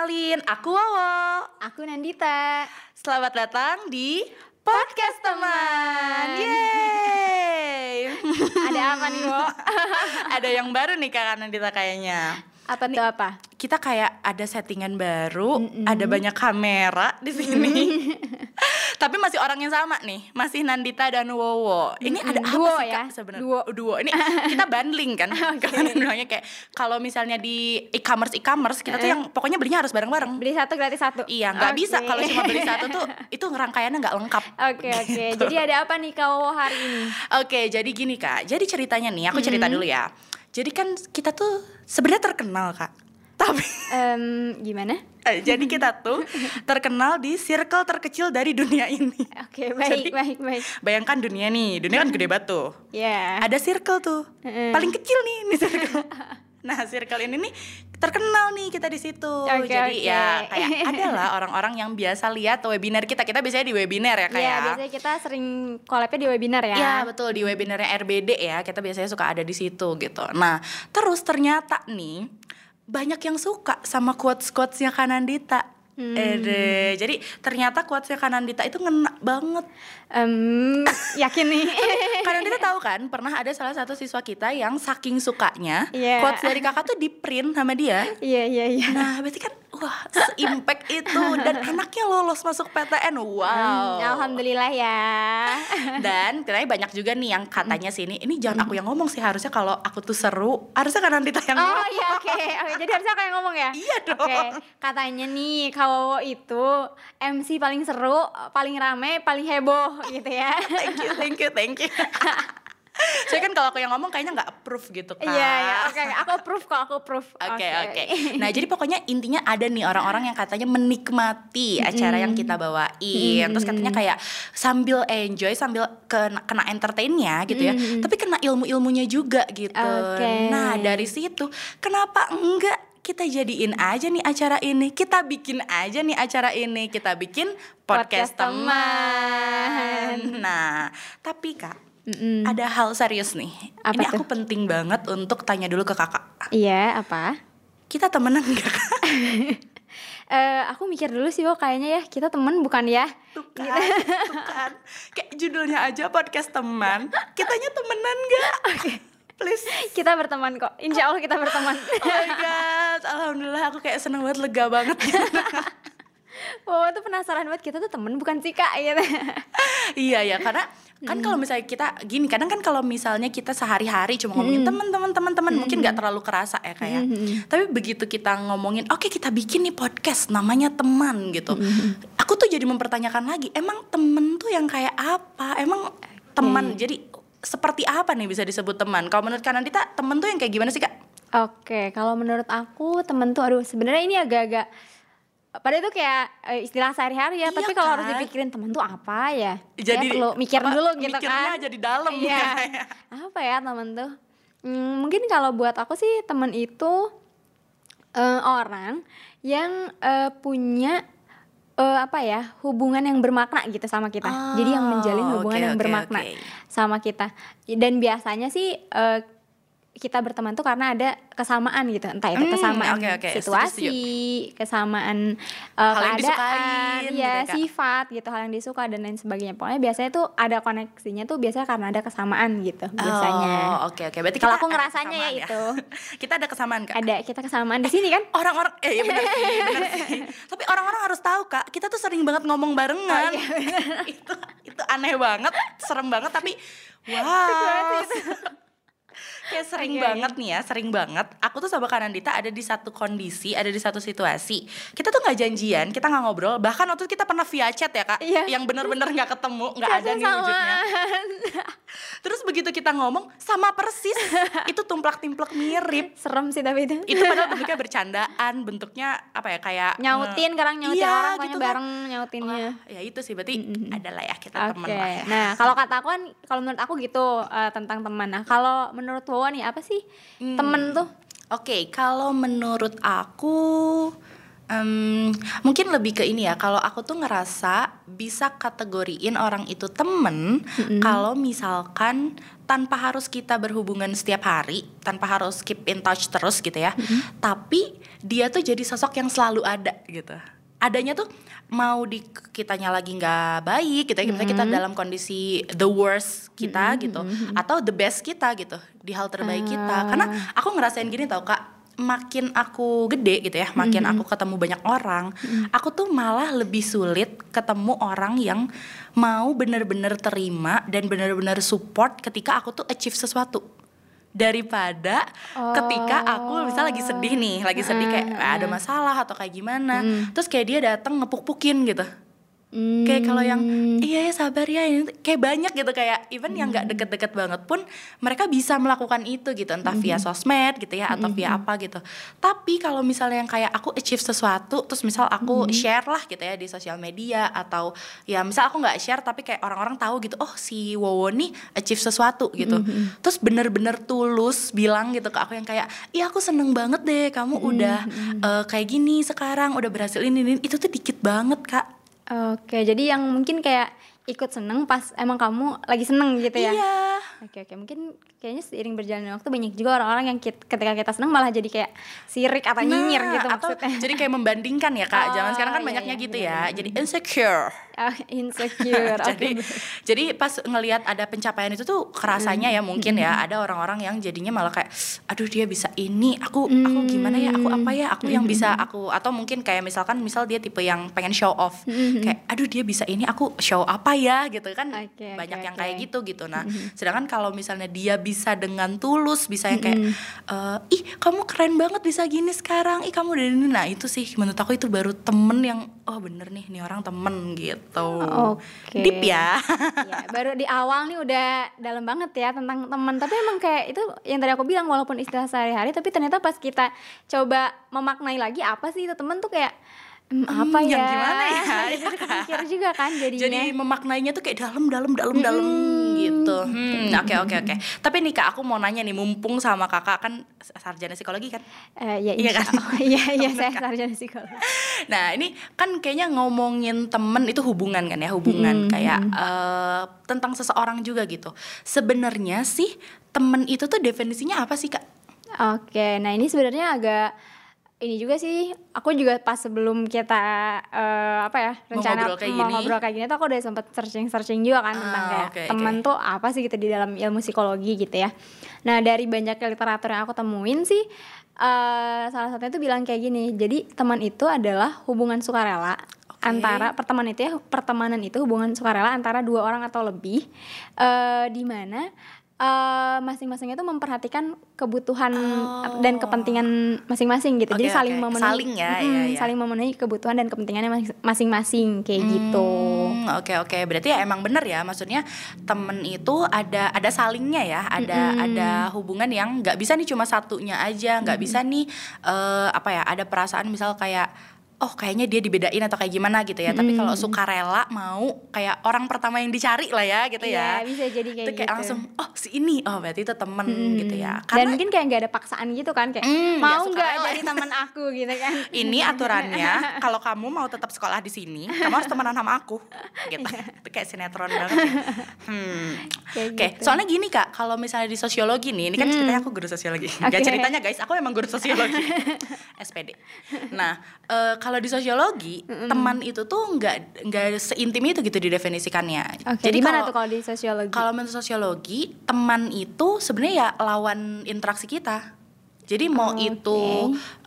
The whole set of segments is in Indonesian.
kenalin, aku Wawo. Aku Nandita. Selamat datang di Podcast Teman. Yeay. Ada apa nih, Wo? ada yang baru nih Kak Nandita kayaknya. Apa tuh apa? Kita kayak ada settingan baru, ada banyak kamera di sini. Tapi masih orang yang sama nih, masih Nandita dan Wowo. Ini ada apa Duo sih ya? Sebenarnya? Duo. Duo. Ini kita bundling kan? Karena bilangnya kayak kalau misalnya di e-commerce e-commerce kita tuh yang pokoknya belinya harus bareng-bareng. Beli satu gratis satu. Iya, nggak Oke. bisa kalau cuma beli satu tuh itu rangkaiannya nggak lengkap. Oke oke. Jadi ada apa nih kau hari ini? Oke, jadi gini kak. Jadi ceritanya nih, aku cerita dulu ya. Jadi kan kita tuh sebenarnya terkenal kak. Tapi Em, gimana? eh, jadi kita tuh terkenal di circle terkecil dari dunia ini. Oke baik Jadi- baik baik. Bayangkan dunia nih, dunia kan gede banget tuh. Ya. Ada circle tuh, Heeh. paling kecil nih ini circle. Nah, circle ini nih terkenal nih kita di situ. Oke, Jadi oke. ya kayak adalah orang-orang yang biasa lihat webinar kita. Kita biasanya di webinar ya kayak. Iya biasanya kita sering collabnya di webinar ya. Iya betul di webinarnya RBD ya kita biasanya suka ada di situ gitu. Nah terus ternyata nih banyak yang suka sama quotes quotesnya Kanandita. Hmm. Ede. Jadi ternyata quotesnya Kanandita itu ngena banget. Em, yakin nih. Kanandita tahu kan pernah ada salah satu siswa kita yang saking sukanya Iya. quotes dari kakak tuh di print sama dia. Iya iya iya. Nah berarti kan wah se-impact itu dan anaknya lolos masuk PTN. Wow. Hmm, Alhamdulillah ya. Dan ternyata banyak juga nih yang katanya sini, ini jangan aku yang ngomong sih harusnya kalau aku tuh seru, harusnya kan Nandita yang Oh ngomong. iya oke oke jadi harusnya aku yang ngomong ya Iya dong. Oke katanya nih Kawowo itu MC paling seru paling rame paling heboh gitu ya Thank you, thank you, thank you. Saya kan kalau aku yang ngomong kayaknya nggak approve gitu kan. Iya iya oke aku approve kok aku approve Oke oke. Nah jadi pokoknya intinya ada nih orang-orang yang katanya menikmati acara yang kita bawain. Terus katanya kayak sambil enjoy, sambil kena, kena entertainnya gitu ya. Tapi kena ilmu-ilmunya juga gitu. Oke. Nah dari situ kenapa enggak kita jadiin aja nih acara ini. Kita bikin aja nih acara ini. Kita bikin podcast, Podcast teman. Nah tapi kak. Mm-mm. Ada hal serius nih. Apa ini tuh? aku penting banget untuk tanya dulu ke kakak Iya apa kita temenan gak kak? Eh aku mikir dulu sih kok kayaknya ya kita temen bukan ya Tuh tuh kan. Kayak judulnya aja podcast teman. Kitanya temenan gak? Please. kita berteman kok. Insya Allah kita berteman. Oh my god, alhamdulillah aku kayak seneng banget lega banget. Wow tuh penasaran banget. Kita tuh temen bukan sih kak gitu. Iya ya, karena kan kalau misalnya kita gini, kadang kan kalau misalnya kita sehari-hari cuma ngomongin teman-teman teman-teman mungkin nggak terlalu kerasa ya kayak. Tapi begitu kita ngomongin, oke kita bikin nih podcast namanya teman gitu. Aku tuh jadi mempertanyakan lagi, emang temen tuh yang kayak apa? Emang teman? Jadi seperti apa nih bisa disebut teman? Kalau menurut Kanandita, temen tuh yang kayak gimana sih kak? Oke, kalau menurut aku temen tuh aduh sebenarnya ini agak-agak pada itu kayak eh, istilah sehari-hari ya, Iya tapi kalau harus kan? dipikirin temen tuh apa ya? Jadi ya, perlu mikir apa, dulu gitu mikirnya kan. jadi dalam Iya. kayak. apa ya temen tuh? Hmm, mungkin kalau buat aku sih temen itu eh, orang yang eh, punya eh, apa ya hubungan yang bermakna gitu sama kita. Jadi yang menjalin Oh, hubungan oke, yang oke, bermakna oke. sama kita. Dan biasanya sih eh, kita berteman tuh karena ada kesamaan gitu, entah itu Hmm, kesamaan oke, oke. Setuju, situasi, kesamaan eh, Hal yang keadaan, disukain gitu ya ya, sifat gitu, hal yang disuka dan lain sebagainya. Pokoknya biasanya tuh ada koneksinya tuh biasanya karena ada kesamaan gitu biasanya. Oh, oke oke. Berarti Kalau aku ngerasanya ya kesamaan itu. kita ada kesamaan kak. Ada kita kesamaan di sini kan? Orang-orang, eh iya bener sih, bener sih. Tapi orang-orang harus tahu kak, kita tuh sering banget ngomong barengan. Oh, iya, itu itu aneh banget, serem banget tapi wow. Kayak sering Oke, banget nih ya, sering banget. Aku tuh sama Kanandita ada di satu kondisi, ada di satu situasi. Kita tuh nggak janjian, kita nggak ngobrol. Bahkan waktu kita pernah via chat ya kak, Iya. yang bener-bener nggak ketemu, nggak ada nih wujudnya. Terus begitu kita ngomong sama persis, itu tumplak-timplek mirip. Serem sih tapi itu. Itu padahal bentuknya bercandaan, bentuknya apa ya kayak nyautin, kadang nyautin Iya, orang gitu kan. bareng nyautinnya. Wah, ya itu sih berarti adalah ya kita Oke. teman lah ya. Nah, kalau kata aku kan kalau menurut aku gitu eh, tentang teman. Nah, kalau menurut Wawa nih apa sih Hmm. temen tuh? Oke, kalau menurut aku Um, mungkin lebih ke ini ya. Kalau aku tuh ngerasa bisa kategoriin orang itu temen mm-hmm. kalau misalkan tanpa harus kita berhubungan setiap hari, tanpa harus keep in touch terus gitu ya. Mm-hmm. Tapi dia tuh jadi sosok yang selalu ada gitu. Adanya tuh mau di kitanya lagi nggak baik gitu ya, mm-hmm. kita dalam kondisi the worst kita mm-hmm. gitu, atau the best kita gitu di hal terbaik uh. kita. Ah. Karena aku ngerasain gini tau kak makin aku gede gitu ya, makin mm -hmm. aku ketemu banyak orang, mm -hmm. aku tuh malah lebih sulit ketemu orang yang mau bener-bener terima dan bener-bener support ketika aku tuh achieve sesuatu daripada oh. ketika aku misal lagi sedih nih, lagi sedih kayak mm -hmm. ada masalah atau kayak gimana, mm -hmm. terus kayak dia datang ngepuk-pukin gitu Hmm. Kayak kalau yang hmm. iya ya sabar ya ini kayak banyak gitu kayak even hmm. yang nggak deket-deket banget pun mereka bisa melakukan itu gitu entah hmm. via sosmed gitu ya atau hmm. via apa gitu. Tapi kalau misalnya yang kayak aku achieve sesuatu terus misal aku hmm. share lah gitu ya di sosial media atau ya misal aku nggak share tapi kayak orang-orang tahu gitu oh si Wowo nih achieve sesuatu gitu. Hmm. Terus bener-bener tulus bilang gitu ke aku yang kayak iya aku seneng banget deh kamu hmm. udah uh, kayak gini sekarang udah berhasil ini, ini itu tuh dikit banget kak Oke, jadi yang mungkin kayak ikut seneng pas emang kamu lagi seneng gitu ya? Iya. Oke oke, mungkin kayaknya seiring berjalannya waktu banyak juga orang-orang yang kita, ketika kita seneng malah jadi kayak sirik atau nah, nyinyir gitu atau maksudnya. Jadi kayak membandingkan ya kak, oh, zaman sekarang kan iya, banyaknya iya, gitu iya, ya, jadi insecure. Oh, insecure. jadi okay. jadi pas ngelihat ada pencapaian itu tuh kerasanya ya mungkin ya hmm. ada orang-orang yang jadinya malah kayak, aduh dia bisa ini, aku hmm. aku gimana ya, aku apa ya, aku yang bisa hmm. aku atau mungkin kayak misalkan misal dia tipe yang pengen show off, hmm. kayak aduh dia bisa ini, aku show apa ya gitu kan, okay, banyak okay, yang kayak gitu gitu. Nah, sedangkan kalau misalnya dia bisa dengan tulus, bisa yang kayak, uh, ih kamu keren banget bisa gini sekarang, ih kamu dari ini, nah itu sih menurut aku itu baru temen yang oh bener nih, nih orang temen gitu. Okay. Deep ya. ya. Baru di awal nih udah dalam banget ya tentang teman. Tapi emang kayak itu yang tadi aku bilang walaupun istilah sehari-hari tapi ternyata pas kita coba memaknai lagi apa sih itu teman tuh kayak Hmm, apa ya? Yang gimana ya? Jadi mikir juga kan jadinya. Jadi memaknainya tuh kayak dalam dalam dalam hmm. dalam gitu. Hmm, oke oke oke. Tapi nih Kak, aku mau nanya nih mumpung sama Kakak kan sarjana psikologi kan? Uh, ya, iya kan? Oh, iya iya saya sarjana psikologi. Nah, ini kan kayaknya ngomongin temen itu hubungan kan ya, hubungan hmm. kayak uh, tentang seseorang juga gitu. Sebenarnya sih temen itu tuh definisinya apa sih Kak? Oke, nah ini sebenarnya agak ini juga sih aku juga pas sebelum kita uh, apa ya rencana mau ngobrol kayak, mau gini. ngobrol kayak gini tuh aku udah sempet searching searching juga kan uh, tentang kayak okay, teman okay. tuh apa sih gitu di dalam ilmu psikologi gitu ya nah dari banyak literatur yang aku temuin sih uh, salah satunya tuh bilang kayak gini jadi teman itu adalah hubungan sukarela okay. antara pertemanan itu ya pertemanan itu hubungan sukarela antara dua orang atau lebih uh, di mana uh, masing-masingnya tuh memperhatikan kebutuhan oh. dan kepentingan masing-masing gitu. Okay, Jadi saling okay. memenuhi saling ya, mm, ya, ya, saling memenuhi kebutuhan dan kepentingannya masing-masing kayak hmm, gitu. Oke okay, oke, okay. berarti ya emang bener ya. Maksudnya temen itu ada ada salingnya ya, ada mm. ada hubungan yang nggak bisa nih cuma satunya aja, nggak mm. bisa nih uh, apa ya, ada perasaan misal kayak oh kayaknya dia dibedain atau kayak gimana gitu ya. Mm. Tapi kalau sukarela mau kayak orang pertama yang dicari lah ya gitu ya. Iya, bisa jadi kayak, itu kayak gitu. langsung oh si ini oh berarti itu temen mm. gitu ya. Karena, Dan mungkin kayak nggak ada paksaan gitu kan kayak mm, mau nggak ya jadi teman aku gitu kan. ini aturannya kalau kamu mau tetap sekolah di sini, kamu harus temenan sama aku. Gitu. Iya. itu kayak sinetron banget. Ya. Hmm. Oke, okay. gitu. soalnya gini Kak, kalau misalnya di sosiologi nih, ini kan mm. ceritanya aku guru sosiologi. Okay. Gak ceritanya guys, aku emang guru sosiologi. SPD. Nah, uh, kalau di sosiologi mm-hmm. teman itu tuh nggak nggak seintim itu gitu didefinisikannya. Okay, Jadi mana tuh kalau di sosiologi? Kalau menurut sosiologi teman itu sebenarnya ya lawan interaksi kita. Jadi mau okay. itu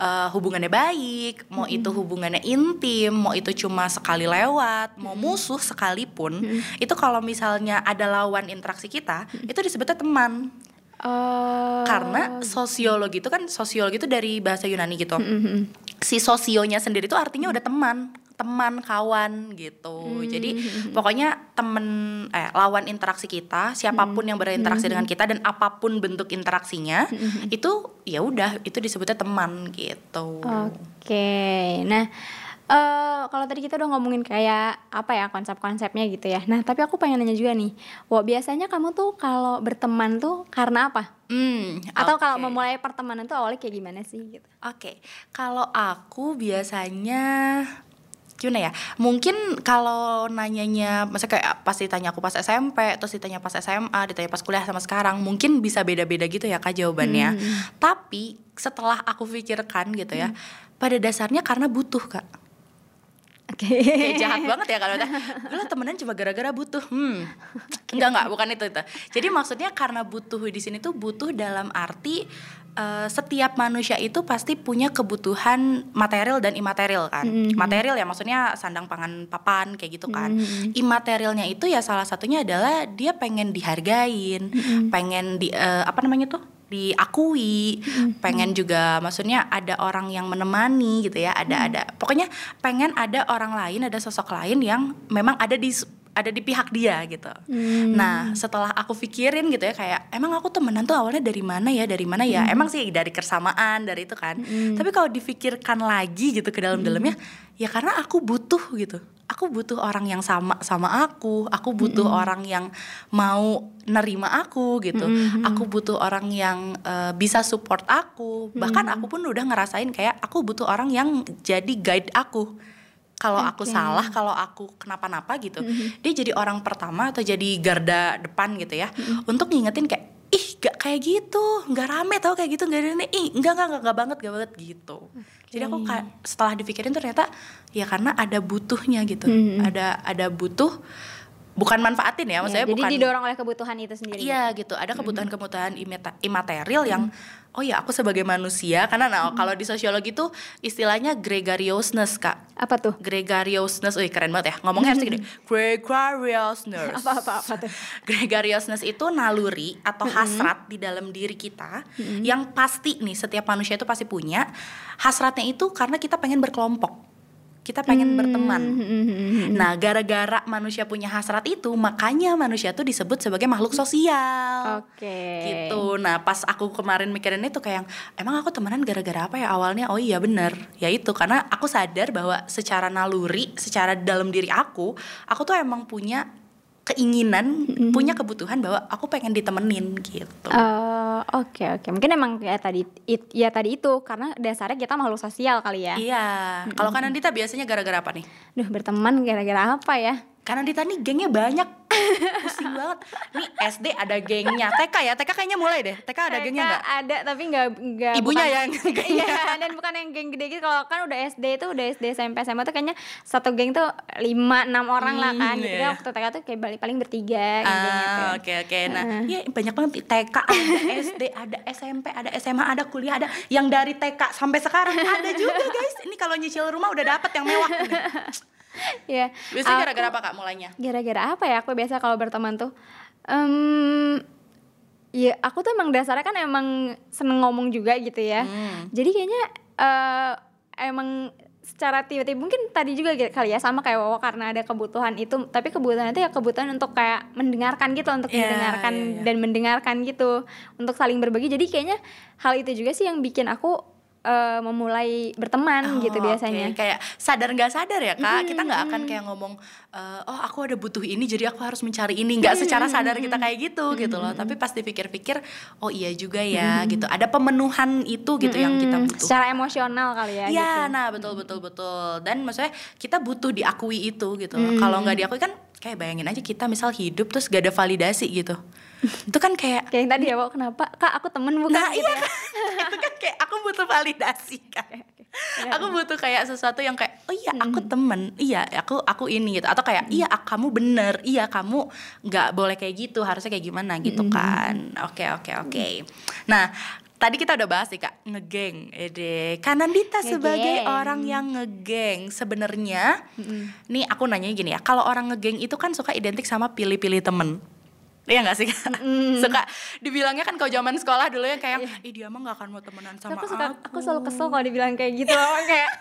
uh, hubungannya baik, mau mm-hmm. itu hubungannya intim, mau itu cuma sekali lewat, mau musuh sekalipun, mm-hmm. itu kalau misalnya ada lawan interaksi kita, mm-hmm. itu disebutnya teman. Uh, Karena sosiologi itu kan sosiologi itu dari bahasa Yunani gitu. Mm-hmm. Si sosionya sendiri itu artinya udah teman, teman, kawan gitu. Mm-hmm. Jadi pokoknya temen eh lawan interaksi kita, siapa pun mm-hmm. yang berinteraksi mm-hmm. dengan kita dan apa pun bentuk interaksinya, mm-hmm. itu ya udah itu disebutnya teman gitu. Oke. Okay. Nah, Eh, kalau tadi kita udah ngomongin kayak apa ya konsep-konsepnya gitu ya. Nah, tapi aku pengen nanya juga nih. Wah, biasanya kamu tuh kalau berteman tuh karena apa? Hmm, Atau kalau memulai pertemanan tuh awalnya kayak gimana sih gitu? Oke, kalau aku biasanya gimana ya? Mungkin kalau nanyanya, masa kayak pas ditanya aku pas SMP, terus ditanya pas SMA, ditanya pas kuliah sama sekarang, mungkin bisa beda-beda gitu ya kak jawabannya. Tapi setelah aku pikirkan gitu ya, pada dasarnya karena butuh kak. Oke. Kayak jahat banget ya kalau udah "Lu temenan cuma gara-gara butuh. Hmm. Enggak enggak, bukan itu itu. Jadi maksudnya karena butuh di sini tuh butuh dalam arti eh, setiap manusia itu pasti punya kebutuhan material dan imaterial kan. Material ya maksudnya sandang pangan papan kayak gitu kan. Imaterialnya itu ya salah satunya adalah dia pengen dihargain, pengen di eh, apa namanya tuh? Diakui, pengen juga maksudnya ada orang yang menemani gitu ya, ada ada pokoknya pengen ada orang lain, ada sosok lain yang memang ada di ada di pihak dia gitu. Nah, setelah aku pikirin gitu ya kayak emang aku temenan tuh awalnya dari mana ya? Dari mana ya? Emang sih dari kesamaan, dari itu kan. Tapi kalau dipikirkan lagi gitu ke dalam-dalamnya, ya karena aku butuh gitu. Aku butuh orang yang sama sama aku, aku butuh orang yang mau nerima aku gitu. Aku butuh orang yang eh, bisa support aku. Bahkan aku pun udah ngerasain kayak aku butuh orang yang jadi guide aku kalau aku Oke. salah, kalau aku kenapa-napa gitu, dia jadi orang pertama atau jadi garda depan gitu ya, untuk ngingetin kayak ih gak kayak gitu, nggak rame tau kayak gitu, nggak ada ih enggak enggak, enggak banget, enggak banget gitu. Jadi aku setelah dipikirin tuh ternyata ya karena ada butuhnya gitu, ada ada butuh, bukan manfaatin ya, maksudnya Ya, jadi bukan didorong oleh kebutuhan itu sendiri. Iya gitu, ada kebutuhan-kebutuhan imaterial yang oh ya aku sebagai manusia karena nah, kalau di sosiologi tuh istilahnya gregariousness kak. Apa tuh? Gregariousness, wih keren banget ya ngomongnya harus gini. Gregariousness. Apa apa apa tuh? Gregariousness itu naluri atau hasrat di dalam diri kita yang pasti nih setiap manusia itu pasti punya. Hasratnya itu karena kita pengen berkelompok. Kita pengen berteman. Nah, gara-gara manusia punya hasrat itu, makanya manusia tuh disebut sebagai makhluk sosial. Oke. Gitu. Nah, pas aku kemarin mikirin itu kayak emang aku temenan gara-gara apa ya awalnya? Oh iya bener Ya itu karena aku sadar bahwa secara naluri, secara dalam diri aku, aku tuh emang punya keinginan, punya kebutuhan bahwa aku pengen ditemenin gitu. Eh, Oke oke mungkin emang ya tadi it- ya tadi itu karena dasarnya kita makhluk sosial kali ya. Iya. Kalau kanan Dita biasanya gara-gara apa nih? Duh berteman gara-gara apa ya? Kanan Dita nih gengnya banyak. Pusing banget. Nih SD ada gengnya. TK ya, TK kayaknya mulai deh. TK ada TK gengnya nggak? Ada tapi nggak nggak. Ibunya bukan- yang gengnya. Iya dan bukan yang geng gede gitu. Kalau kan udah SD itu udah SD SMP SMA tuh kayaknya satu geng tuh lima enam orang lah kan. Hmm, Gitu iya. waktu TK tuh kayak paling paling bertiga gitu. Ah, oke oke. Nah, ya banyak banget TK, ada SD, ada SMP, ada SMA, ada kuliah, ada yang dari TK sampai sekarang ada juga guys. Ini kalau nyicil rumah udah dapet yang mewah. nih. Iya. Biasanya gara-gara apa kak mulainya? Gara-gara apa ya aku biasa kalau berteman tuh Em, ya aku tuh emang dasarnya kan emang seneng ngomong juga gitu ya Hmm. jadi kayaknya eh, emang secara tiba-tiba mungkin tadi juga gitu kali ya sama kayak Wawa karena ada kebutuhan itu tapi kebutuhan itu ya kebutuhan untuk kayak mendengarkan gitu untuk Iya, mendengarkan iya, iya. dan mendengarkan gitu untuk saling berbagi jadi kayaknya hal itu juga sih yang bikin aku eh, memulai berteman gitu Oh, biasanya oke. Kayak sadar nggak sadar ya kak, kita nggak akan kayak ngomong, eh, oh aku ada butuh ini jadi aku harus mencari ini. Nggak secara sadar kita kayak gitu gitu loh. Tapi pas dipikir-pikir, oh iya juga ya gitu. Ada pemenuhan itu gitu yang kita butuh. secara emosional kali ya Iya, gitu. nah betul betul betul. Dan maksudnya kita butuh diakui itu gitu. Hmm. Kalau nggak diakui kan kayak bayangin aja kita misal hidup terus gak ada validasi gitu. itu kan kayak kayak yang tadi ya Wawa kenapa? Kak aku temen bukan? Nah gitu iya ya. kan? Itu kan kayak aku butuh validasi kan Aku butuh kayak sesuatu yang kayak Oh iya aku temen. Iya aku aku ini gitu. Atau kayak iya ak- kamu bener. Iya kamu nggak boleh kayak gitu. Harusnya kayak gimana? Gitu kan. Oke oke oke. Nah Tadi kita udah bahas nih kak ngegeng, ede. Kanandita sebagai Ngegeng. orang yang ngegeng sebenarnya, nih aku nanya gini ya, kalau orang ngegeng itu kan suka identik sama pilih-pilih temen, Iya gak sih? Kak? Suka dibilangnya kan kalau zaman sekolah dulu yang kayak Ih dia mah gak akan mau temenan sama aku aku, suka aku. selalu kesel kalau dibilang kayak gitu loh kayak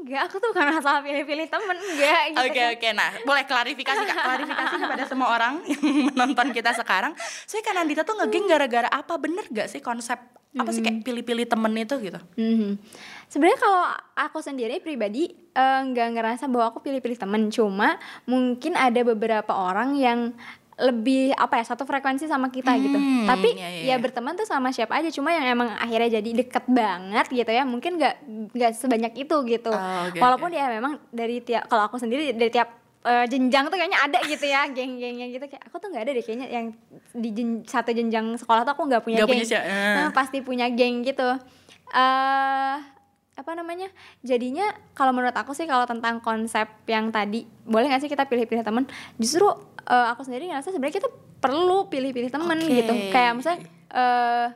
enggak aku tuh bukan masalah pilih-pilih temen enggak gitu Oke oke, nah boleh klarifikasi kak Klarifikasi kepada semua orang yang menonton kita sekarang. Soalnya kan Andita tuh ngegeng gara-gara apa? Bener gak sih konsep apa sih kayak pilih-pilih temen itu gitu? Mhm. Sebenarnya kalau aku sendiri pribadi eh, nggak ngerasa bahwa aku pilih-pilih temen, cuma mungkin ada beberapa orang yang lebih apa ya satu frekuensi sama kita gitu. Hmm, Tapi iya, iya, ya iya. berteman tuh sama siapa aja, cuma yang emang akhirnya jadi deket banget gitu ya. Mungkin nggak nggak sebanyak itu gitu. Oh, oke, Walaupun oke. ya memang dari tiap kalau aku sendiri dari tiap eh, jenjang tuh kayaknya ada gitu ya geng-gengnya gitu kayak aku tuh nggak ada deh kayaknya yang di jen- satu jenjang sekolah tuh aku nggak punya Nggak geng punya siapa, eh. Nah, pasti punya geng gitu eh apa namanya jadinya kalau menurut aku sih kalau tentang konsep yang tadi boleh nggak sih kita pilih-pilih temen? Justru eh, aku sendiri ngerasa sebenarnya kita perlu pilih-pilih temen Oke. gitu. Kayak misalnya eh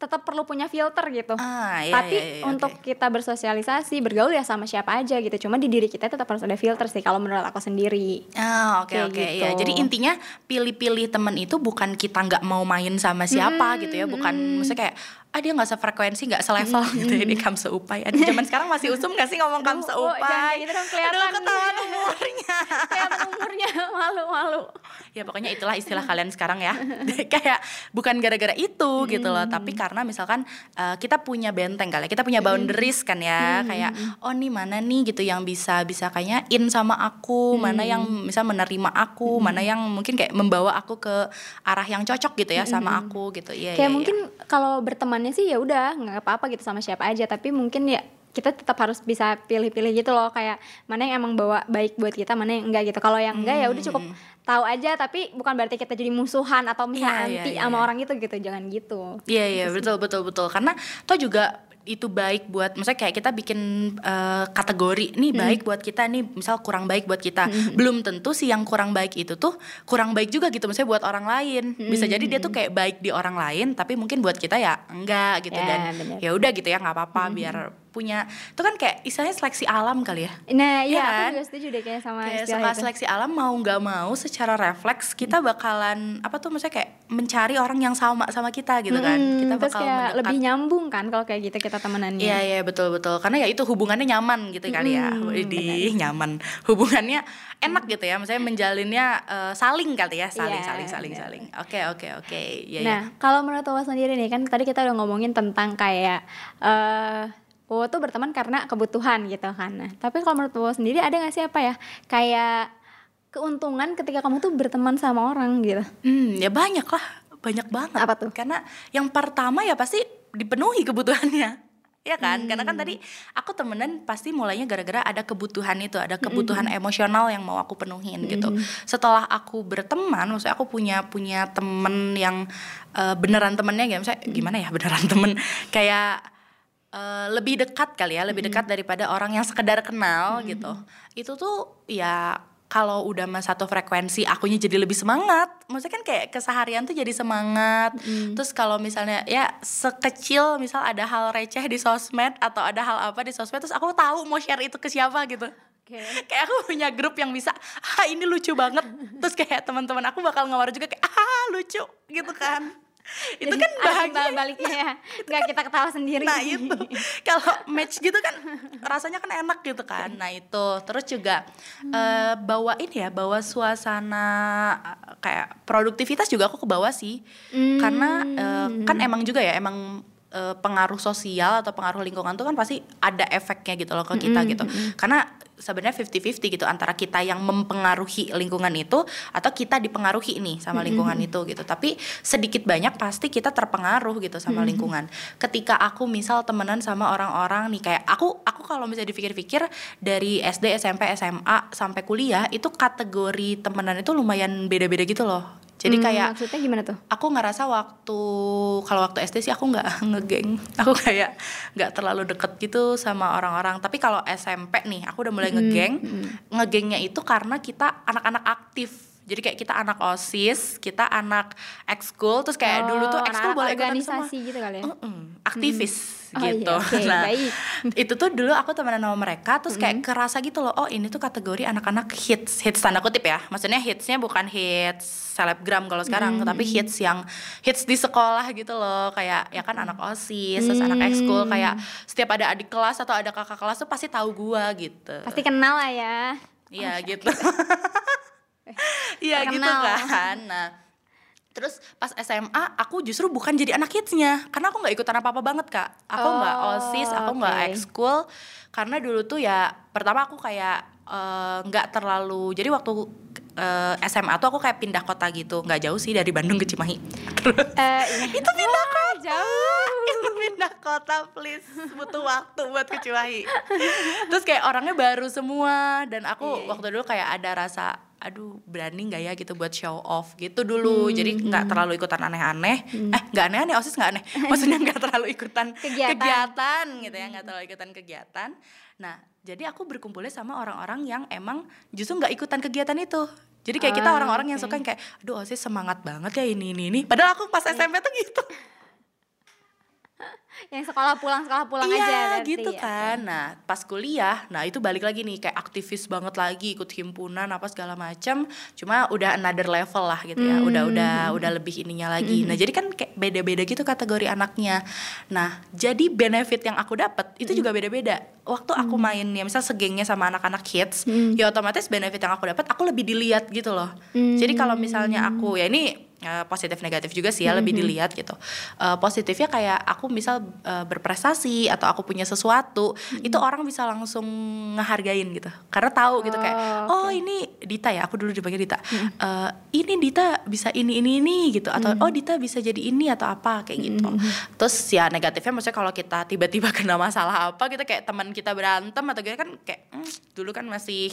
tetap perlu punya filter gitu. Ah iya, tapi iya, iya, untuk oke. kita bersosialisasi bergaul ya sama siapa aja gitu. Cuma di diri kita tetap harus ada filter sih kalau menurut aku sendiri. Ah oke Kayak oke gitu. ya jadi intinya pilih-pilih temen itu bukan kita nggak mau main sama siapa Hmm, gitu ya. Bukan maksudnya kayak ah dia nggak sefrekuensi nggak selevel gitu ya. Dia kam seupai. Ada zaman sekarang masih usum nggak sih ngomong kam Aduh, jangan seupai? kayak gitu dong, kelihatan. Aduh, ketahuan umurnya. Kelihatan umurnya malu-malu. Ya pokoknya itulah istilah kalian sekarang ya. Kayak bukan gara-gara itu gitu loh Hmm. tapi karena misalkan eh, kita punya benteng kali ya, kita punya boundaries kan Hmm, ya kayak oh nih mana nih gitu yang bisa bisa kayaknya in sama aku mana yang Hmm. bisa menerima aku mana yang mungkin kayak membawa aku ke arah yang cocok gitu ya sama aku gitu. Iya Hmm. kayak iya. mungkin kalau bertemannya sih ya udah nggak apa-apa gitu sama siapa aja. Tapi mungkin ya kita tetap harus bisa pilih-pilih gitu loh kayak mana yang emang bawa baik buat kita mana yang enggak gitu. Kalau yang enggak ya udah cukup tahu aja tapi bukan berarti kita jadi musuhan atau misalnya Iya, iya, anti iya, sama iya. orang itu gitu jangan gitu. Iya iya betul betul betul. Karena toh juga itu baik buat misalnya kayak kita bikin eh, kategori nih baik buat kita nih misal kurang baik buat kita. Belum tentu sih yang kurang baik itu tuh kurang baik juga gitu misalnya buat orang lain. Bisa jadi dia tuh kayak baik di orang lain tapi mungkin buat kita ya enggak gitu Ya, dan ya udah gitu ya nggak apa-apa biar punya itu kan kayak istilahnya seleksi alam kali ya? Nah Iya iya kan? aku juga setuju deh kayak sama kayak setelah itu. seleksi alam mau nggak mau secara refleks kita bakalan apa tuh maksudnya kayak mencari orang yang sama sama kita gitu kan. Hmm, kita terus bakal kayak mendekat. lebih nyambung kan kalau kayak gitu kita temenannya. Iya iya betul betul. Karena ya itu hubungannya nyaman gitu kali ya. Mm, Widih nyaman. Hubungannya enak gitu ya. Misalnya menjalinnya eh, saling kali ya. Saling Iya, saling saling benar. saling. Oke oke oke. Ya Nah, kalau menurut Wawa sendiri nih kan tadi kita udah ngomongin tentang kayak eh Wawa tuh berteman karena kebutuhan gitu kan. Nah, tapi kalau menurut Wawa sendiri ada gak sih apa ya kayak keuntungan ketika kamu tuh berteman sama orang gitu? hmm ya banyak lah banyak banget. Apa tuh? karena yang pertama ya pasti dipenuhi kebutuhannya ya kan? Karena kan tadi aku temenan pasti mulainya gara-gara ada kebutuhan itu ada kebutuhan emosional yang mau aku penuhin gitu. Setelah aku berteman maksudnya aku punya punya temen yang eh, beneran temennya gitu. Misalnya gimana ya beneran temen? Kayak eh, lebih dekat kali ya lebih dekat daripada orang yang sekedar kenal gitu. Itu tuh ya kalau udah mas satu frekuensi akunya jadi lebih semangat. Maksudnya kan kayak keseharian tuh jadi semangat. Terus kalau misalnya ya sekecil misal ada hal receh di sosmed atau ada hal apa di sosmed terus aku tahu mau share itu ke siapa gitu. Kayak aku punya grup yang bisa ah ini lucu banget. Terus kayak teman-teman aku bakal ngawar juga kayak ah lucu gitu kan itu Jadi kan bahagia baliknya ya. Nggak kita ketawa sendiri. Nah itu kalau match gitu kan rasanya kan enak gitu kan. Nah itu terus juga eh, bawa ini ya bawa suasana eh, kayak produktivitas juga aku ke bawah sih. Karena eh, kan emang juga ya emang eh, pengaruh sosial atau pengaruh lingkungan tuh kan pasti ada efeknya gitu loh ke kita gitu. Karena sebenarnya 50-50 gitu antara kita yang mempengaruhi lingkungan itu atau kita dipengaruhi nih sama lingkungan itu gitu. Tapi sedikit banyak pasti kita terpengaruh gitu sama lingkungan. Ketika aku misal temenan sama orang-orang nih kayak aku aku kalau misalnya dipikir-pikir dari SD, SMP, SMA sampai kuliah itu kategori temenan itu lumayan beda-beda gitu loh. Jadi Hmm, kayak maksudnya gimana tuh? aku ngerasa waktu kalau waktu SD sih aku nggak ngegeng. Aku kayak nggak terlalu deket gitu sama orang-orang. Tapi kalau SMP nih aku udah mulai ngegeng. ngegengnya itu karena kita anak-anak aktif. Jadi kayak kita anak osis kita anak ekskul terus kayak dulu tuh Oh, ekskul boleh ikutan semua. organisasi gitu kali ya. Mm-mm, aktivis Oh iya, gitu. oke, nah, baik. itu tuh dulu aku temenan sama mereka terus kayak kerasa gitu loh, oh ini tuh kategori anak-anak hits, hits tanda kutip ya. Maksudnya hitsnya bukan hits selebgram kalau sekarang, tapi hits yang hits di sekolah gitu loh, kayak ya kan anak OSIS, terus anak ekskul kayak setiap ada adik kelas atau ada kakak kelas tuh pasti tahu gua gitu. Pasti kenal lah ya. Iya gitu. Iya gitu Terkenal. kan. Nah, Terus pas SMA aku justru bukan jadi anak hitsnya karena aku nggak ikutan apa apa banget kak. Aku nggak Oh, osis, aku nggak oke. ekskul karena dulu tuh ya pertama aku kayak eh, nggak terlalu jadi waktu eh, SMA tuh aku kayak pindah kota gitu nggak jauh sih dari Bandung ke Cimahi. Terus Eh, iya. itu pindah Wah, kota jauh. itu pindah kota please butuh waktu buat ke Cimahi terus kayak orangnya baru semua dan aku Iya, iya. waktu dulu kayak ada rasa aduh berani nggak ya gitu buat show off? Gitu dulu. Jadi nggak terlalu ikutan aneh-aneh. Eh nggak aneh-aneh osis nggak aneh. Maksudnya nggak terlalu ikutan Kegiatan. kegiatan gitu ya nggak terlalu ikutan kegiatan. Nah jadi aku berkumpulnya sama orang-orang yang emang justru nggak ikutan kegiatan itu. Jadi kayak kita Ah, orang-orang yang oke. suka yang kayak aduh osis semangat banget ya ini ini ini. Padahal aku pas SMP tuh gitu Yang sekolah pulang sekolah pulang iya, aja berarti gitu ya. kan. Nah, pas kuliah, nah itu balik lagi nih kayak aktivis banget lagi, ikut himpunan apa segala macam. Cuma udah another level lah gitu ya. Udah Hmm. udah udah lebih ininya lagi. Nah, jadi kan kayak beda-beda gitu kategori anaknya. Nah, jadi benefit yang aku dapat itu juga beda-beda. Waktu aku main ya misal segengnya sama anak-anak kids, ya otomatis benefit yang aku dapat aku lebih dilihat gitu loh. Jadi kalau misalnya aku ya ini eh, positif negatif juga sih ya lebih dilihat gitu. Eh, positifnya kayak aku misal eh, berprestasi atau aku punya sesuatu, itu orang bisa langsung ngehargain gitu. Karena tahu gitu kayak Oh, oh ini Dita ya, aku dulu dipanggil Dita. Eh, ini Dita bisa ini ini ini gitu atau oh Dita bisa jadi ini atau apa kayak gitu. Terus ya negatifnya maksudnya kalau kita tiba-tiba kena masalah apa gitu kayak teman kita berantem atau gitu kan kayak "Hmm, dulu kan masih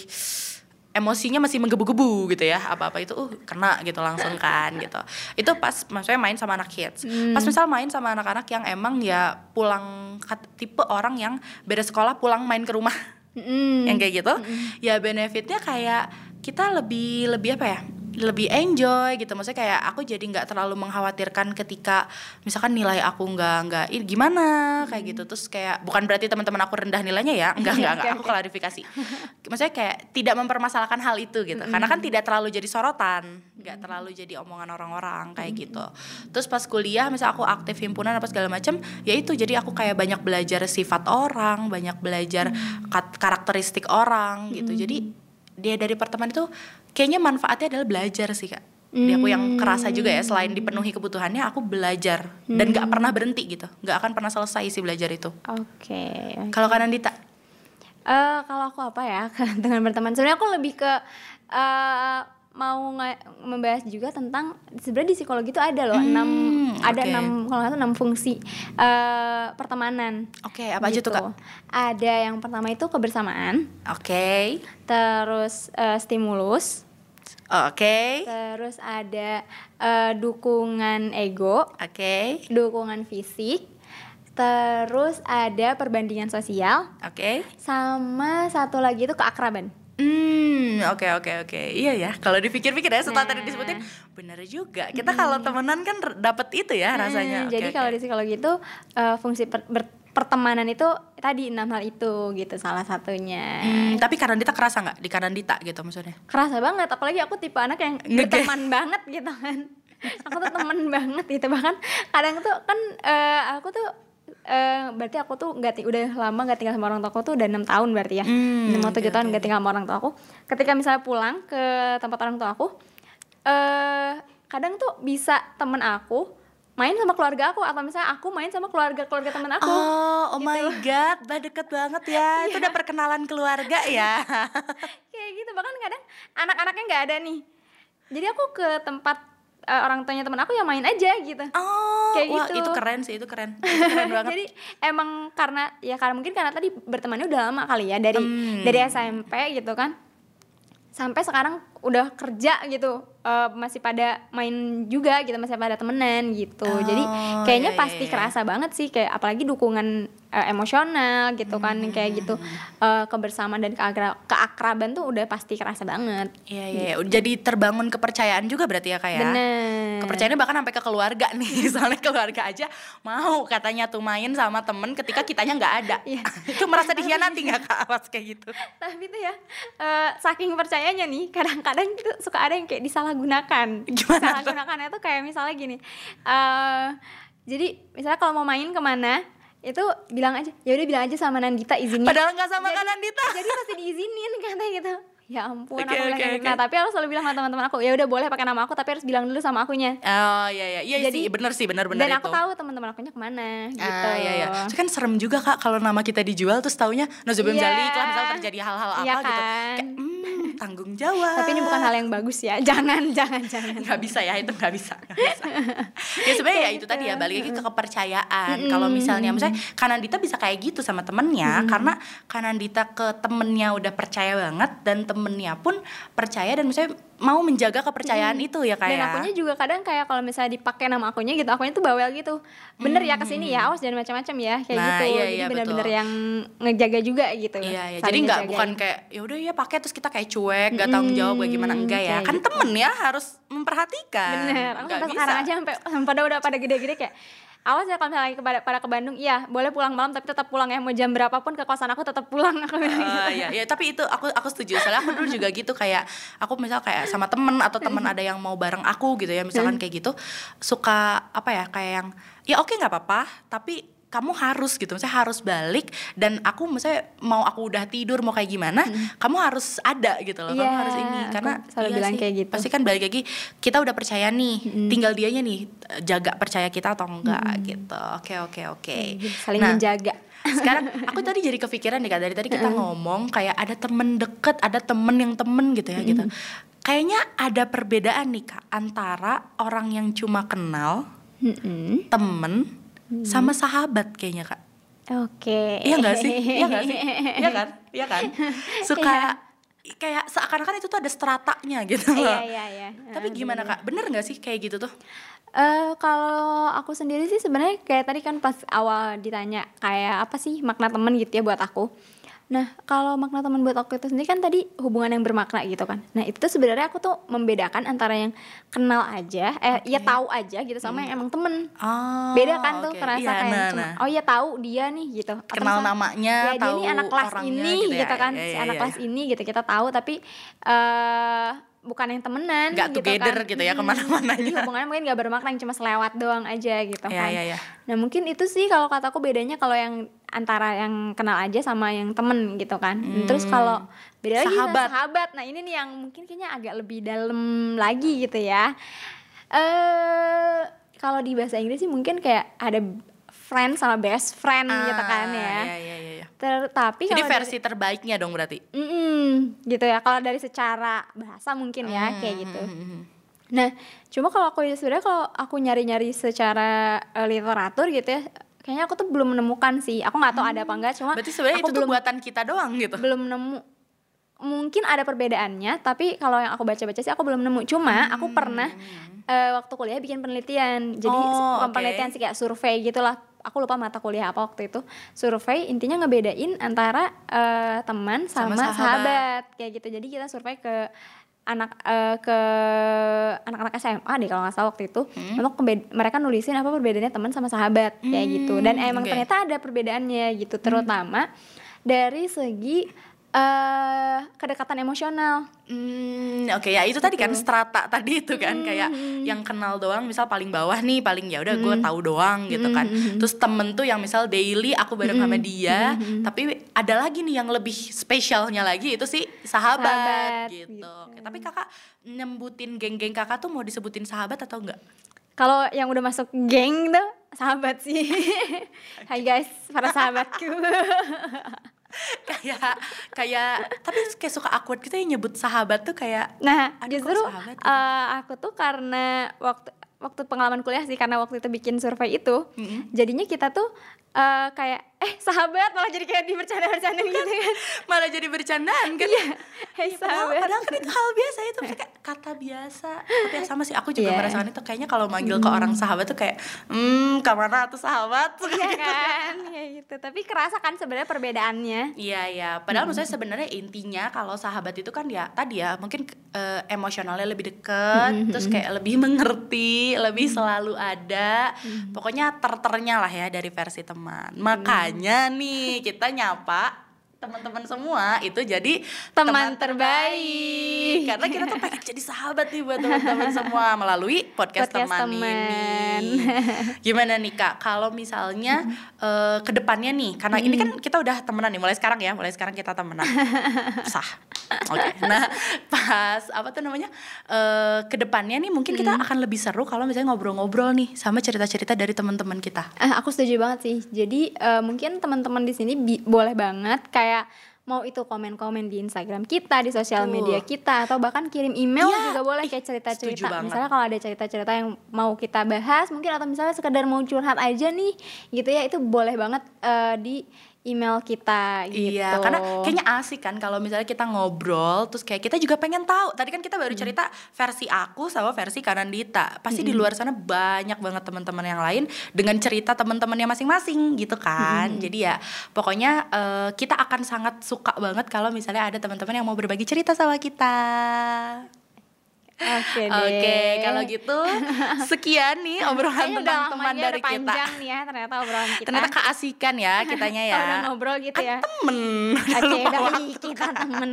emosinya masih menggebu-gebu gitu ya apa-apa itu uh kena gitu langsung kan gitu. Itu pas maksudnya main sama anak kids. Pas misal main sama anak-anak yang emang ya pulang tipe orang yang beres sekolah pulang main ke rumah. Mm-mm. yang kayak gitu ya benefitnya kayak kita lebih lebih apa ya lebih enjoy gitu. Maksudnya kayak aku jadi nggak terlalu mengkhawatirkan ketika misalkan nilai aku nggak nggak gimana kayak gitu. Terus kayak bukan berarti teman-teman aku rendah nilainya ya enggak enggak enggak aku klarifikasi. Maksudnya kayak tidak mempermasalahkan hal itu gitu. Karena kan tidak terlalu jadi sorotan nggak terlalu jadi omongan orang-orang kayak gitu. Terus pas kuliah misal aku aktif himpunan apa segala macam ya itu. Jadi aku kayak banyak belajar sifat orang banyak belajar karakteristik orang gitu. Jadi dia dari pertemanan itu kayaknya manfaatnya adalah belajar sih kak. Di aku yang kerasa juga ya selain dipenuhi kebutuhannya aku belajar. Dan nggak pernah berhenti gitu. Nggak akan pernah selesai sih belajar itu. Oke. kalau kanan Dita Eh kalau aku apa ya dengan berteman sebenarnya aku lebih ke eh mau membahas juga tentang sebenarnya di psikologi itu ada loh enam ada oke. enam kalau nggak enam fungsi eh pertemanan. oke apa aja tuh gitu. kak Ada yang pertama itu kebersamaan, oke. Terus eh, stimulus, oke. Terus ada eh, dukungan ego, oke. Dukungan fisik, terus ada perbandingan sosial, oke. Sama satu lagi itu keakraban. Hmm, oke oke oke. Iya ya. Kalau dipikir-pikir ya setelah tadi Nah. disebutin bener juga. Kita kalau temenan kan dapet itu ya rasanya. Hmm, Oke, jadi oke. kalau di psikologi itu eh, fungsi per- ber- pertemanan itu tadi enam hal itu gitu salah satunya. Hmm, tapi Karandita kerasa nggak di Karandita gitu maksudnya? Kerasa banget apalagi aku tipe anak yang berteman banget gitu kan. aku tuh temen banget gitu bahkan kadang tuh kan eh, aku tuh eh, berarti aku tuh nggak udah lama nggak tinggal sama orang tua aku tuh udah enam tahun berarti ya Hmm, enam atau tujuh tahun nggak tinggal sama orang tua aku ketika misalnya pulang ke tempat orang tua aku eh kadang tuh bisa temen aku main sama keluarga aku atau misalnya aku main sama keluarga keluarga temen aku Oh, oh my gitu. god, udah deket banget ya. Itu udah perkenalan keluarga ya. kayak gitu bahkan kadang anak-anaknya nggak ada nih jadi aku ke tempat eh, orang tuanya temen aku ya main aja gitu Oh, Kayak wah gitu. itu keren sih, itu keren. Itu keren banget. jadi emang karena ya karena mungkin karena tadi bertemannya udah lama kali ya dari Hmm. dari SMP gitu kan sampai sekarang udah kerja gitu eh, masih pada main juga gitu masih pada temenan gitu jadi Oh, kayaknya iya, pasti iya, iya. kerasa banget sih kayak apalagi dukungan eh, emosional gitu kan Hmm. kayak gitu eh, kebersamaan dan keagra- keakraban tuh udah pasti kerasa banget Iya, iya, iya. Jadi terbangun kepercayaan juga berarti ya kayak. bener Kepercayaannya bahkan sampai ke keluarga nih. Soalnya keluarga aja mau katanya tuh main sama temen ketika kitanya nggak ada. Iya. itu merasa dikhianati nggak kak Awas kayak gitu? tapi tuh ya eh, saking percayanya nih kadang-kadang itu suka ada yang kayak disalahgunakan Gimana tuh? disalahgunakannya tuh kayak misalnya gini eh jadi misalnya kalau mau main ke mana itu bilang aja ya udah bilang aja sama Nandita izinin Padahal nggak sama Jadi- kanan Dita. jadi pasti diizinin katanya gitu ya ampun Oke, aku bilang kayak gitu. nah tapi harus selalu bilang sama teman-teman aku ya udah boleh pakai nama aku tapi harus bilang dulu sama akunya Oh iya iya iya Jadi- sih bener sih bener bener dan itu. aku tahu teman-teman akunya ke mana gitu Ah, iya, iya. Itu kan serem juga kak kalau nama kita dijual terus taunya Nozubim Iya. Zalik lah misal terjadi hal-hal apa Iya gitu. kan? Kayak hmm, tanggung jawab. tapi ini bukan hal yang bagus ya jangan jangan jangan nggak bisa ya itu nggak bisa, nggak bisa. ya sebenarnya ya itu tadi ya balik lagi ke kepercayaan kalau misalnya misalnya Kanandita bisa kayak gitu sama temennya karena Kanandita ke temennya udah percaya banget dan temennya pun percaya dan misalnya mau menjaga kepercayaan itu ya kayak dan akunya juga kadang kayak kalau misalnya dipakai nama akunya gitu akunya tuh bawel gitu bener ya ke sini ya awas jangan macam-macam ya kayak Nah, gitu iya, jadi iya, bener-bener yang ngejaga juga gitu Iya, iya. Jadi nggak bukan kayak ya udah ya pakai terus kita kayak cuek, nggak tanggung jawab bagaimana enggak ya. Kan gitu. temen ya harus memperhatikan. bener aku Nggak sampai sekarang aja sampai pada udah pada gede-gede kayak awas ya kalau misalnya lagi pada, ke Bandung iya boleh pulang malam tapi tetap pulang ya mau jam berapapun ke kosan aku tetap pulang aku bilang gitu. Ah, iya, iya, tapi itu aku aku setuju. Soalnya aku dulu juga gitu kayak aku misal kayak sama temen atau temen ada yang mau bareng aku gitu ya, misalkan kayak gitu suka apa ya kayak yang ya oke nggak apa-apa, tapi kamu harus gitu, misalnya harus balik dan aku misalnya mau aku udah tidur mau kayak gimana, kamu harus ada gitu loh, kamu Iya, harus ini karena selalu bilang kayak gitu. Pasti kan balik lagi kita udah percaya nih, tinggal dianya nih jaga percaya kita atau enggak gitu. Oke oke oke. saling Nah, menjaga sekarang aku tadi jadi kepikiran nih kak dari tadi kita ngomong kayak ada temen deket ada temen yang temen gitu ya gitu kayaknya ada perbedaan nih kak antara orang yang cuma kenal Mm-mm. temen sama sahabat kayaknya kak. Oke. Iya nggak sih? Iya nggak sih? Iya kan? Iya kan? Suka kayak seakan-akan itu tuh ada stratanya gitu loh. iya iya. Iya tapi gimana kak? Bener nggak sih kayak gitu tuh? Eh kalau aku sendiri sih sebenarnya kayak tadi kan pas awal ditanya kayak apa sih makna temen gitu ya buat aku. Nah kalau makna temen buat aku itu sendiri kan tadi hubungan yang bermakna gitu kan. Nah itu tuh sebenarnya aku tuh membedakan antara yang kenal aja, eh ya tahu aja gitu sama yang emang temen. oh Beda kan tuh oke. kerasa Iya, kayak nah, cuma nah. oh ya tahu dia nih gitu. Atau kenal misalnya, namanya ya dia tahu nih anak kelas orangnya ini gitu, gitu, ya. kan Iya, si iya, anak iya. kelas ini gitu kita tahu tapi eh bukan yang temenan Nggak gitu together kan. gitu ya Mm, ke mana-mananya. hubungannya mungkin gak bermakna yang cuma selewat doang aja gitu Iya, kan iya, iya. nah mungkin itu sih kalau kataku bedanya kalau yang antara yang kenal aja sama yang temen gitu kan terus kalau beda lagi nah, Hmm. Sahabat. sahabat nah ini nih yang mungkin kayaknya agak lebih dalam lagi gitu ya eh kalau di bahasa Inggris sih mungkin kayak ada friend sama best friend gitu kan ya Ah, Iya, iya, iya, iya. Ter- tapi Jadi kalau dari- versi terbaiknya dong berarti. Mm-mm, gitu ya kalau dari secara bahasa mungkin ya Hmm, kayak gitu nah cuma kalau aku sebenarnya kalau aku nyari-nyari secara eh, literatur gitu ya kayaknya aku tuh belum menemukan sih aku nggak tahu ada apa enggak cuma Berarti sebenarnya itu belum buatan kita doang gitu. belum nemu mungkin ada perbedaannya tapi kalau yang aku baca-baca sih aku belum nemu cuma aku pernah eh, waktu kuliah bikin penelitian jadi Hmm. Oh, bukan oke. penelitian sih kayak survei gitulah aku lupa mata kuliah apa waktu itu survei intinya ngebedain antara eh, teman Sama sama, sahabat. sahabat. kayak gitu jadi kita survei ke anak eh, ke anak-anak SMA deh kalau nggak salah waktu itu Hmm. untuk mereka nulisin apa perbedaannya teman sama sahabat kayak gitu dan Hmm, emang oke. ternyata ada perbedaannya gitu terutama dari segi eh kedekatan emosional Hmm, oke ya itu tadi kan strata tadi itu kan kayak Hmm. yang kenal doang misal paling bawah nih paling ya udah gue tahu doang gitu kan. Hmm, Terus temen tuh yang misal daily aku bareng sama dia, Hmm, tapi ada lagi nih yang lebih spesialnya lagi itu sih sahabat, Sahabat, gitu. gitu. Oke, tapi kakak nyebutin geng-geng kakak tuh mau disebutin sahabat atau enggak? kalau yang udah masuk geng tuh sahabat sih Hai guys para sahabatku kayak kayak tapi kayak suka awkward gitu ya nyebut sahabat tuh kayak Nah, justru sahabat gitu? eh, aku tuh karena waktu waktu pengalaman kuliah sih karena waktu itu bikin survei itu, jadinya kita tuh eh, kayak eh sahabat malah jadi kayak dibercanda-bercanda gitu kan. malah jadi bercandaan kan? Hey Padahal, sahabat. padahal kan itu hal biasa itu kayak kata biasa. Tapi ya sama sih aku juga Iya. merasakan itu kayaknya kalau manggil ke orang sahabat tuh kayak hmm ke mana tuh sahabat? Iya kan, kayak gitu. Tapi kerasa kan sebenarnya perbedaannya. Iya iya, padahal maksudnya sebenarnya intinya kalau sahabat itu kan ya tadi ya mungkin eh, emosionalnya lebih deket, terus kayak lebih mengerti, lebih selalu ada, pokoknya terternya lah ya dari versi teman. Makanya nih kita nyapa teman-teman semua itu jadi Teman terbaik. karena kita tuh pengen jadi sahabat nih buat teman-teman semua melalui podcast, Podcast teman, teman. ini. Gimana nih kak? Kalau misalnya eh, ke depannya nih, karena ini kan kita udah temenan nih, mulai sekarang ya, mulai sekarang kita temenan, sah. Oke, nah pas apa tuh namanya uh, ke depannya nih mungkin kita akan lebih seru kalau misalnya ngobrol-ngobrol nih sama cerita-cerita dari teman-teman kita. Eh, aku setuju banget sih. Jadi uh, mungkin teman-teman di sini boleh banget kayak mau itu komen-komen di Instagram kita, di sosial media kita, atau bahkan kirim email ya, juga boleh kayak cerita-cerita. Misalnya kalau ada cerita-cerita yang mau kita bahas, mungkin atau misalnya sekedar mau curhat aja nih, gitu ya, itu boleh banget uh, di email kita gitu. Iya, karena kayaknya asik kan kalau misalnya kita ngobrol terus kayak kita juga pengen tahu. Tadi kan kita baru hmm. cerita versi aku sama versi Kanandita. Pasti hmm. di luar sana banyak banget teman-teman yang lain dengan cerita teman-temannya masing-masing gitu kan. Hmm. Jadi ya pokoknya uh, kita akan sangat suka banget kalau misalnya ada teman-teman yang mau berbagi cerita sama kita. Oke Oke, okay, kalau gitu sekian nih obrolan tentang teman dari kita. panjang nih ya ternyata obrolan kita. Ternyata keasikan ya kitanya ya. udah ngobrol gitu ya. Temen. Oke, okay, udah kita temen.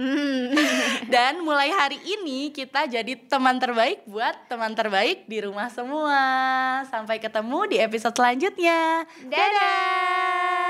Dan mulai hari ini kita jadi teman terbaik buat teman terbaik di rumah semua. Sampai ketemu di episode selanjutnya. Dadah. Dadah.